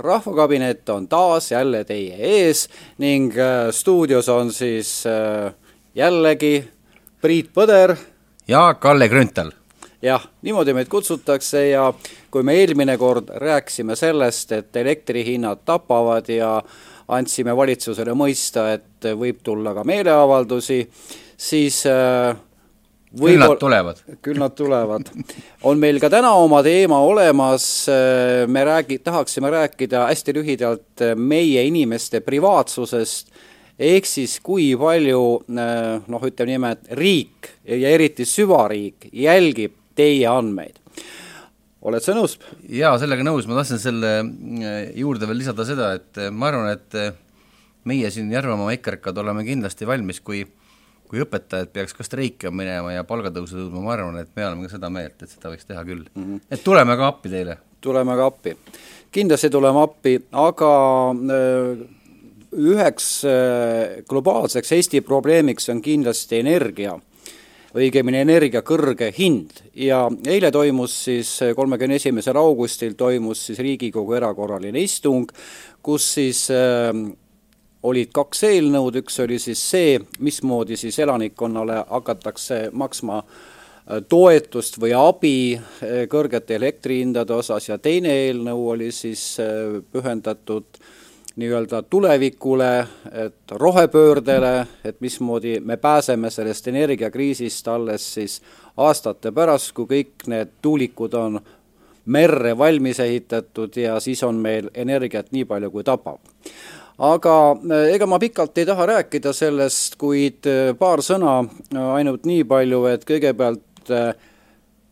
rahvakabinet on taas jälle teie ees ning äh, stuudios on siis äh, jällegi Priit Põder. ja Kalle Grünthal. jah, niimoodi meid kutsutakse ja kui me eelmine kord rääkisime sellest, et elektrihinnad tapavad ja andsime valitsusele mõista, et võib tulla ka meeleavaldusi, siis äh, küll nad tulevad. küll nad tulevad. on meil ka täna oma teema olemas, me räägi-, tahaksime rääkida hästi lühidalt meie inimeste privaatsusest, ehk siis kui palju noh, ütleme niimoodi, et riik ja eriti süvariik jälgib teie andmeid. oled sa nõus? jaa, sellega nõus, ma tahtsin selle juurde veel lisada seda, et ma arvan, et meie siin Järvamaa EKRK-d oleme kindlasti valmis, kui kui õpetajad peaks ka streikima minema ja palgatõusu tõudma, ma arvan, et me oleme ka seda meelt, et seda võiks teha küll mm. -hmm. et tuleme ka appi teile. tuleme ka appi. kindlasti tuleme appi, aga äh, üheks äh, globaalseks Eesti probleemiks on kindlasti energia, õigemini energia kõrge hind ja eile toimus siis, kolmekümne esimesel augustil toimus siis Riigikogu erakorraline istung, kus siis äh, olid kaks eelnõud, üks oli siis see, mismoodi siis elanikkonnale hakatakse maksma äh, toetust või abi äh, kõrgete elektrihindade osas ja teine eelnõu oli siis äh, pühendatud nii-öelda tulevikule, et rohepöördele, et mismoodi me pääseme sellest energiakriisist alles siis aastate pärast, kui kõik need tuulikud on merre valmis ehitatud ja siis on meil energiat nii palju, kui tapab aga eh, ega ma pikalt ei taha rääkida sellest, kuid eh, paar sõna eh, ainult nii palju, et kõigepealt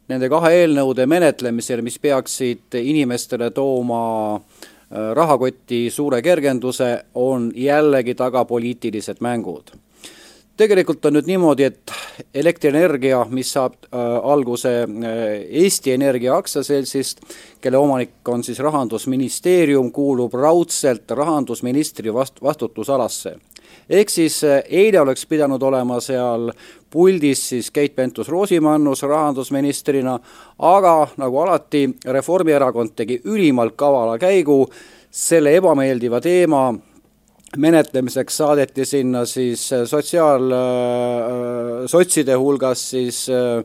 nende kahe eelnõude menetlemisel, mis peaksid inimestele tooma rahakoti suure kergenduse, on jällegi taga poliitilised mängud tegelikult on nüüd niimoodi, et elektrienergia, mis saab äh, alguse äh, Eesti Energia aktsiaseltsist, kelle omanik on siis Rahandusministeerium, kuulub raudselt rahandusministri vast-, vastutusalasse. ehk siis äh, eile oleks pidanud olema seal puldis siis Keit Pentus-Rosimannus rahandusministrina, aga nagu alati, Reformierakond tegi ülimalt kavala käigu selle ebameeldiva teema menetlemiseks saadeti sinna siis äh, sotsiaal, äh, sotside hulgas siis äh,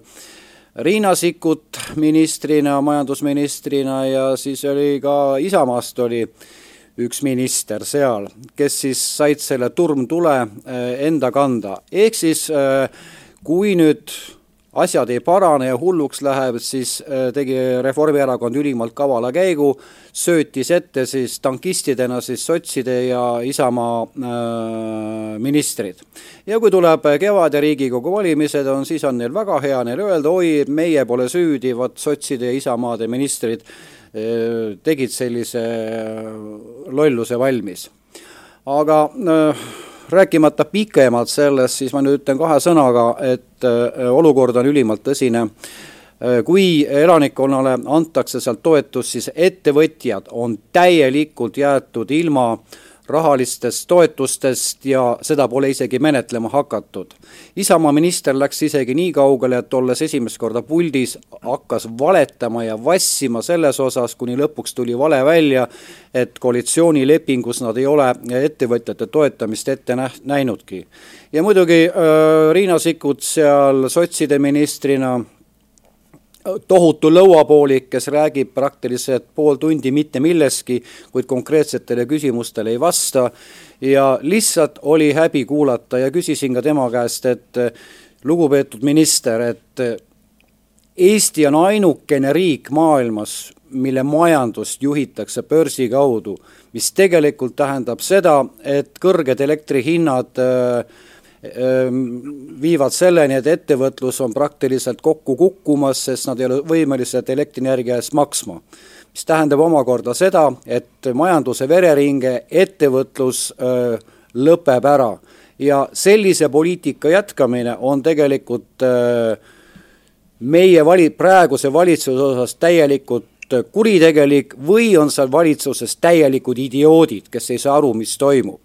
Riina Sikkut ministrina, majandusministrina ja siis oli ka Isamaast oli üks minister seal, kes siis said selle turmtule enda kanda. ehk siis kui nüüd asjad ei parane ja hulluks läheb, siis äh, tegi Reformierakond ülimalt kavala käigu, söötis ette siis tankistidena siis sotside ja Isamaa äh, ministrid. ja kui tuleb kevad ja Riigikogu valimised on, siis on neil väga hea neil öelda, oi, meie pole süüdi, vot sotside ja Isamaade ministrid äh, tegid sellise äh, lolluse valmis. aga äh, rääkimata pikemalt sellest, siis ma nüüd ütlen kahe sõnaga, et äh, olukord on ülimalt tõsine. Äh, kui elanikkonnale antakse sealt toetust, siis ettevõtjad on täielikult jäetud ilma äh, rahalistest toetustest ja seda pole isegi menetlema hakatud. Isamaa minister läks isegi nii kaugele, et olles esimest korda puldis, hakkas valetama ja vassima selles osas, kuni lõpuks tuli vale välja, et koalitsioonilepingus nad ei ole ettevõtjate toetamist ette näh-, näinudki. ja muidugi äh, Riina Sikkut seal sotside ministrina tohutu lõuapoolik, kes räägib praktiliselt pool tundi mitte millestki, kuid konkreetsetele küsimustele ei vasta. Ja lihtsalt oli häbi kuulata ja küsisin ka tema käest, et lugupeetud minister, et Eesti on ainukene riik maailmas, mille majandust juhitakse börsi kaudu, mis tegelikult tähendab seda, et kõrged elektrihinnad viivad selleni, et ettevõtlus on praktiliselt kokku kukkumas, sest nad ei ole võimelised elektrienergia eest maksma. mis tähendab omakorda seda, et majanduse vereringe, ettevõtlus öö, lõpeb ära ja sellise poliitika jätkamine on tegelikult öö, meie vali-, praeguse valitsuse osas täielikult kuritegelik või on seal valitsuses täielikud idioodid, kes ei saa aru, mis toimub.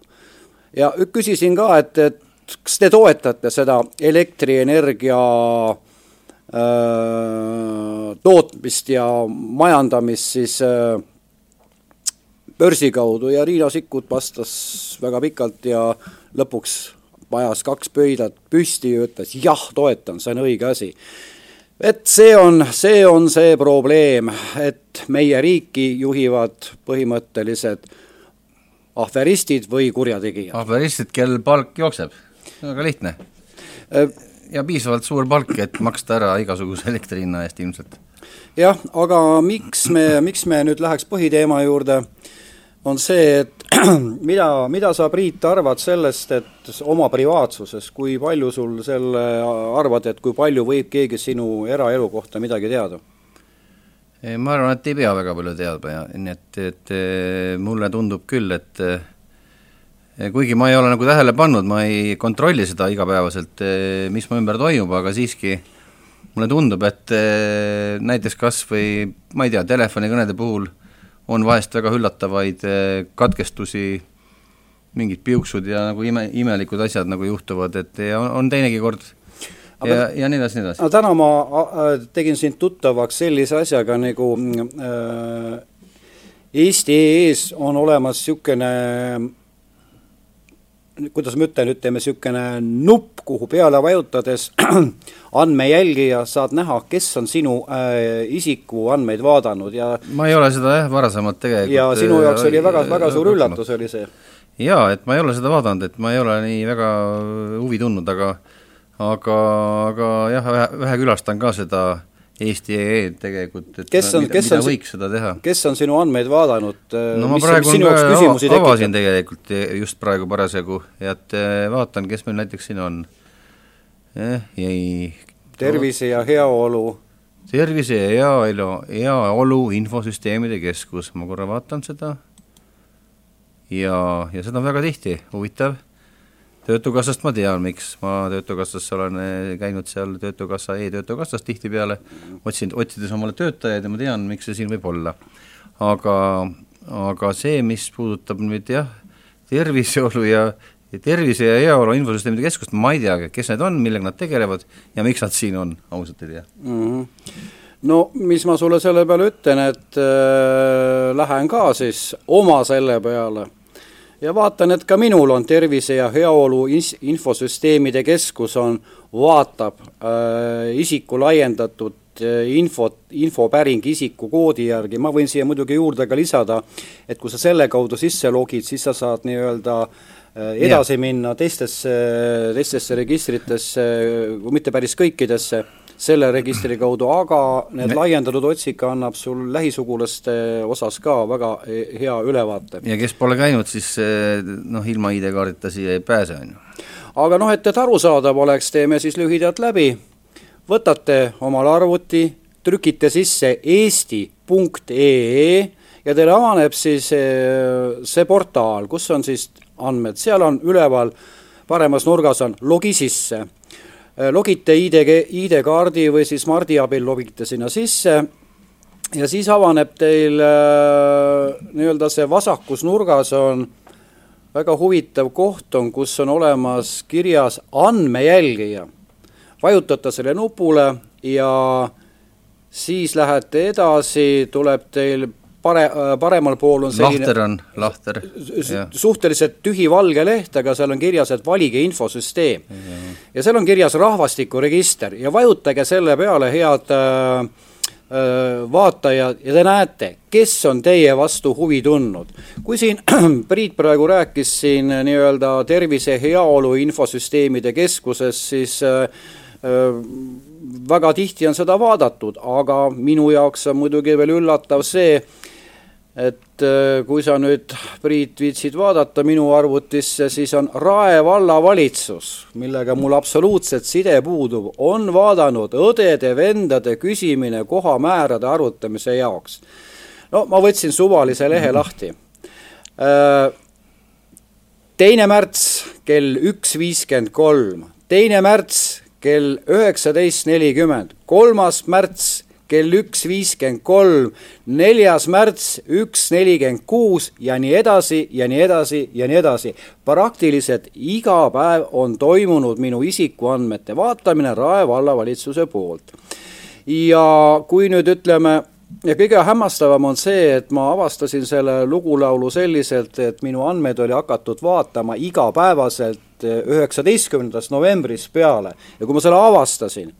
ja küsisin ka, et, et kas te toetate seda elektrienergia äh, tootmist ja majandamist siis äh, börsi kaudu ja Riina Sikkut vastas väga pikalt ja lõpuks pajas kaks pöidlat püsti ja ütles jah, toetan, see on õige asi. et see on, see on see probleem, et meie riiki juhivad põhimõttelised ahveristid või kurjategijad. ahveristid, kel palk jookseb, väga lihtne. Äh, ja piisavalt suur palk, et maksta ära igasuguse elektri hinna eest ilmselt. jah, aga miks me, miks me nüüd läheks põhiteema juurde, on see, et mida, mida sa, Priit, arvad sellest, et oma privaatsuses, kui palju sul selle, arvad, et kui palju võib keegi sinu eraelu kohta midagi teada? ma arvan, et ei pea väga palju teadma ja nii et, et mulle tundub küll, et kuigi ma ei ole nagu tähele pannud, ma ei kontrolli seda igapäevaselt, mis mu ümber toimub, aga siiski mulle tundub, et näiteks kas või ma ei tea, telefonikõnede puhul on vahest väga üllatavaid eh, katkestusi, mingid piuksud ja nagu ime, imelikud asjad nagu juhtuvad, et ja on, on teinegi kord ja, ja nii edasi, nii edasi. täna ma tegin sind tuttavaks sellise asjaga nagu äh, Eesti EE-s on olemas niisugune kuidas ma ütlen, ütleme niisugune nupp, kuhu peale vajutades andmejälgija saad näha, kes on sinu äh, isikuandmeid vaadanud ja ma ei ole seda jah, varasemalt tegelikult ja sinu jaoks oli väga, väga suur üllatus, oli see? jaa, et ma ei ole seda vaadanud, et ma ei ole nii väga huvi tundnud, aga aga, aga jah, vähe, vähe külastan ka seda Eesti EE-d tegelikult, et kes on, mida, kes mida on, võiks seda teha. kes on sinu andmeid vaadanud? no ma praegu on ka avasin tegelikult just praegu parasjagu ja et eh, vaatan, kes meil näiteks siin on eh,. jäi tervise ja heaolu tervise ja heaolu, heaolu infosüsteemide keskus, ma korra vaatan seda ja, ja seda on väga tihti, huvitav töötukassast ma tean, miks, ma Töötukassasse olen eh, käinud seal Töötukassa e, e-Töötukassas tihtipeale, otsin, otsides omale töötajaid ja ma tean, miks see siin võib olla. aga, aga see, mis puudutab nüüd jah, terviseolu ja tervise ja heaolu infosüsteemide keskust, ma ei tea, kes need on, millega nad tegelevad ja miks nad siin on, ausalt ei tea mm. -hmm no mis ma sulle selle peale ütlen, et äh, lähen ka siis oma selle peale ja vaatan, et ka minul on Tervise ja Heaolu Infosüsteemide Keskus on, vaatab äh, isiku laiendatud äh, infot, infopäring isikukoodi järgi, ma võin siia muidugi juurde ka lisada, et kui sa selle kaudu sisse logid, siis sa saad nii-öelda äh, edasi ja. minna teistesse, teistesse registritesse, mitte päris kõikidesse selle registri kaudu, aga need laiendatud otsika annab sul lähisugulaste osas ka väga hea ülevaate. ja kes pole käinud, siis eh, noh, ilma ID-kaardita siia ei pääse, on ju. aga noh, et, et arusaadav oleks, teeme siis lühidalt läbi, võtate omale arvuti, trükite sisse eesti.ee ja teile avaneb siis eh, see portaal, kus on siis andmed, seal on üleval paremas nurgas on logi sisse logite ID, ID-kaardi või siis Smardi abil logite sinna sisse ja siis avaneb teil äh, nii-öelda see vasakus nurgas on väga huvitav koht on, kus on olemas kirjas andmejälgija. vajutate selle nupule ja siis lähete edasi, tuleb teil pare-, äh, paremal pool on selline lahter on, lahter. suhteliselt tühi valge leht, aga seal on kirjas, et valige infosüsteem. ja seal on kirjas rahvastikuregister ja vajutage selle peale, head äh, äh, vaatajad, ja te näete, kes on teie vastu huvi tundnud. kui siin Priit praegu rääkis siin nii-öelda tervise heaolu infosüsteemide keskuses, siis äh, äh, väga tihti on seda vaadatud, aga minu jaoks on muidugi veel üllatav see, et äh, kui sa nüüd, Priit, viitsid vaadata minu arvutisse, siis on Rae vallavalitsus, millega mul absoluutselt side puudub, on vaadanud õdede-vendade küsimine kohamäärade arvutamise jaoks. no ma võtsin suvalise lehe lahti. Äh, teine märts kell üks viiskümmend kolm, teine märts kell üheksateist nelikümmend, kolmas märts kell üks viiskümmend kolm, neljas märts üks nelikümmend kuus ja nii edasi ja nii edasi ja nii edasi. praktiliselt iga päev on toimunud minu isikuandmete vaatamine Rae vallavalitsuse poolt. ja kui nüüd ütleme, ja kõige hämmastavam on see, et ma avastasin selle lugulaulu selliselt, et minu andmeid oli hakatud vaatama igapäevaselt üheksateistkümnendast novembrist peale ja kui ma selle avastasin,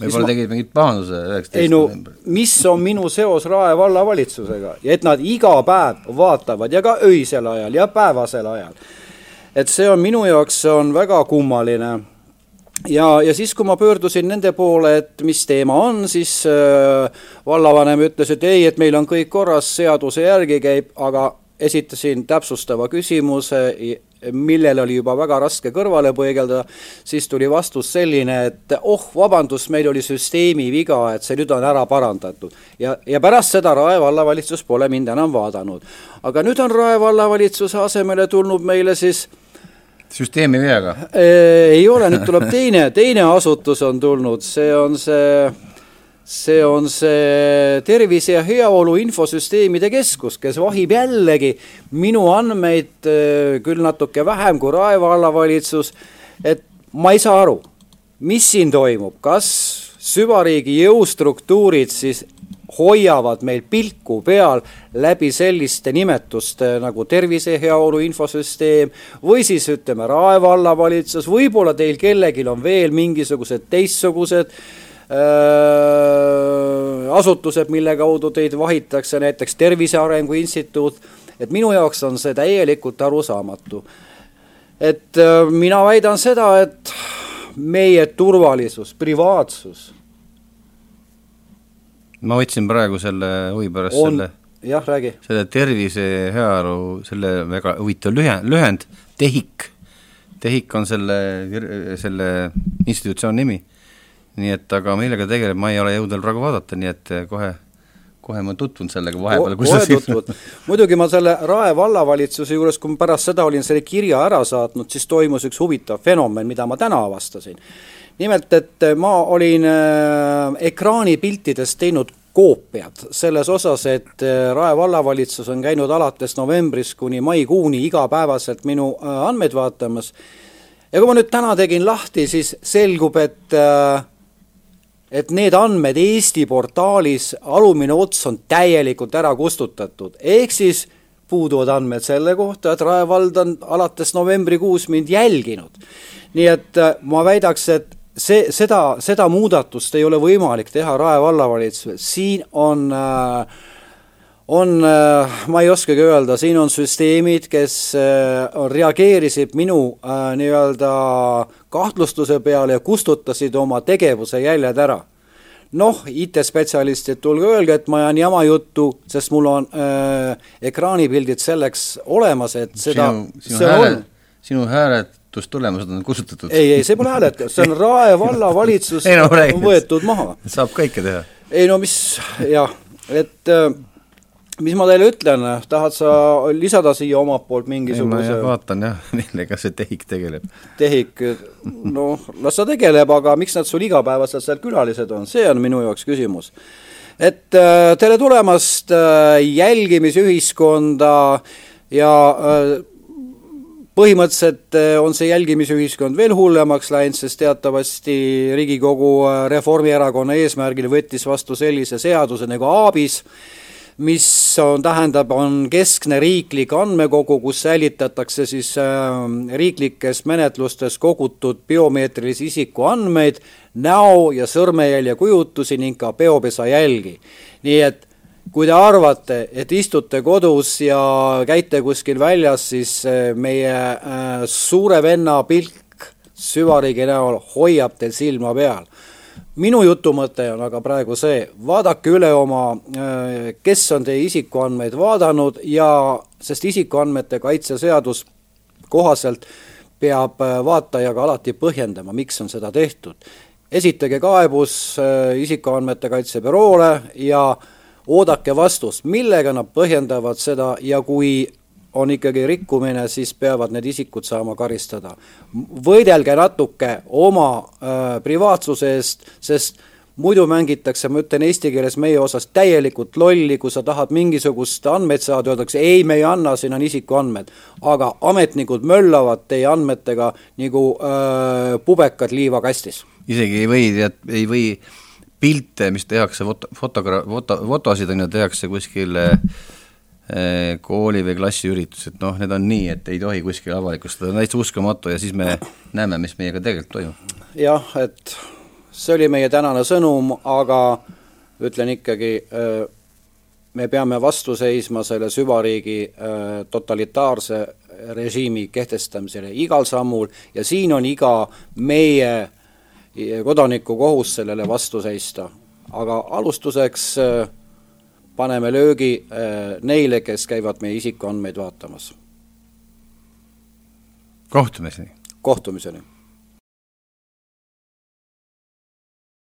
võib-olla tegid mingit pahanduse üheksateist no, novembril. mis on minu seos Rae vallavalitsusega ja et nad iga päev vaatavad ja ka öisel ajal ja päevasel ajal. et see on minu jaoks, see on väga kummaline. ja, ja siis, kui ma pöördusin nende poole, et mis teema on, siis äh, vallavanem ütles, et ei, et meil on kõik korras, seaduse järgi käib, aga esitasin täpsustava küsimuse millele oli juba väga raske kõrvale põigelda, siis tuli vastus selline, et oh, vabandust, meil oli süsteemi viga, et see nüüd on ära parandatud. ja, ja pärast seda Rae vallavalitsus pole mind enam vaadanud. aga nüüd on Rae vallavalitsuse asemele tulnud meile siis süsteemi veaga? ei ole, nüüd tuleb teine, teine asutus on tulnud, see on see see on see Tervise ja Heaolu Infosüsteemide Keskus, kes vahib jällegi minu andmeid äh, küll natuke vähem kui Rae vallavalitsus, et ma ei saa aru, mis siin toimub, kas süvariigi jõustruktuurid siis hoiavad meil pilku peal läbi selliste nimetuste nagu Tervise Heaolu Infosüsteem või siis ütleme, Rae vallavalitsus, võib-olla teil kellelgi on veel mingisugused teistsugused Äh, asutused, mille kaudu teid vahitakse, näiteks Tervise Arengu Instituut, et minu jaoks on see täielikult arusaamatu. et äh, mina väidan seda, et meie turvalisus, privaatsus. ma võtsin praegu selle huvi pärast on, selle jah, räägi. selle tervise ja heaolu, selle väga huvitav lühend, lühend, TEHIK. TEHIK on selle, selle institutsiooni nimi nii et aga millega tegeleb, ma ei ole jõudnud praegu vaadata, nii et kohe kohe ma tutvun sellega vahepeal, kui sa tutvud. muidugi ma selle Rae vallavalitsuse juures, kui ma pärast seda olin selle kirja ära saatnud, siis toimus üks huvitav fenomen, mida ma täna avastasin. nimelt, et ma olin äh, ekraanipiltidest teinud koopiad selles osas, et Rae vallavalitsus on käinud alates novembrist kuni maikuuni igapäevaselt minu andmeid vaatamas ja kui ma nüüd täna tegin lahti, siis selgub, et äh, et need andmed Eesti portaalis, alumine ots on täielikult ära kustutatud, ehk siis puuduvad andmed selle kohta, et Rae vald on alates novembrikuus mind jälginud. nii et äh, ma väidaks, et see, seda, seda muudatust ei ole võimalik teha Rae vallavalitsusel, siin on äh, on, äh, ma ei oskagi öelda, siin on süsteemid, kes äh, reageerisid minu äh, nii-öelda kahtlustuse peale ja kustutasid oma tegevuse jäljed ära. noh, IT-spetsialistid, tulge öelge, et ma ajan jama juttu, sest mul on äh, ekraanipildid selleks olemas, et seda sinu, sinu hääle, sinu hääletustulemused on kustutatud? ei, ei, see pole hääletus, see on Rae vallavalitsus no, võetud maha. saab kõike teha? ei no mis, jah, et äh, mis ma teile ütlen, tahad sa lisada siia omalt poolt mingisuguse ma vaatan jah, millega see TEHIK tegeleb. TEHIK, noh, las ta tegeleb, aga miks nad sul igapäevaselt seal külalised on, see on minu jaoks küsimus. et äh, tere tulemast äh, jälgimisühiskonda ja äh, põhimõtteliselt on see jälgimisühiskond veel hullemaks läinud, sest teatavasti Riigikogu Reformierakonna eesmärgil võttis vastu sellise seaduse nagu ABIS, mis on, tähendab, on keskne riiklik andmekogu, kus säilitatakse siis äh, riiklikes menetlustes kogutud biomeetrilisi isikuandmeid, näo- ja sõrmejäljekujutusi ning ka peopesa jälgi. nii et kui te arvate, et istute kodus ja käite kuskil väljas, siis äh, meie äh, suure venna pilk süvariigi näol hoiab teil silma peal minu jutu mõte on aga praegu see, vaadake üle oma, äh, kes on teie isikuandmeid vaadanud ja, sest isikuandmete kaitse seadus kohaselt peab äh, vaatajaga alati põhjendama, miks on seda tehtud. esitage kaebus äh, isikuandmete kaitse büroole ja oodake vastust, millega nad põhjendavad seda ja kui on ikkagi rikkumine, siis peavad need isikud saama karistada. võidelge natuke oma äh, privaatsuse eest, sest muidu mängitakse, ma ütlen eesti keeles meie osas täielikult lolli, kui sa tahad mingisugust andmeid saada, öeldakse ei, me ei anna, siin on isikuandmed. aga ametnikud möllavad teie andmetega nagu äh, pubekad liivakastis. isegi ei või, ei või pilte, mis tehakse, foto, fotogra-, foto, fotosid on ju, tehakse kuskil äh, kooli või klassiüritused, noh, need on nii, et ei tohi kuskil avalikustada, täitsa uskumatu ja siis me näeme, mis meiega tegelikult toimub. jah, et see oli meie tänane sõnum, aga ütlen ikkagi, me peame vastu seisma selle süvariigi totalitaarse režiimi kehtestamisele igal sammul ja siin on iga meie kodaniku kohus sellele vastu seista. aga alustuseks paneme löögi neile, kes käivad meie isikuandmeid vaatamas. kohtumiseni! kohtumiseni!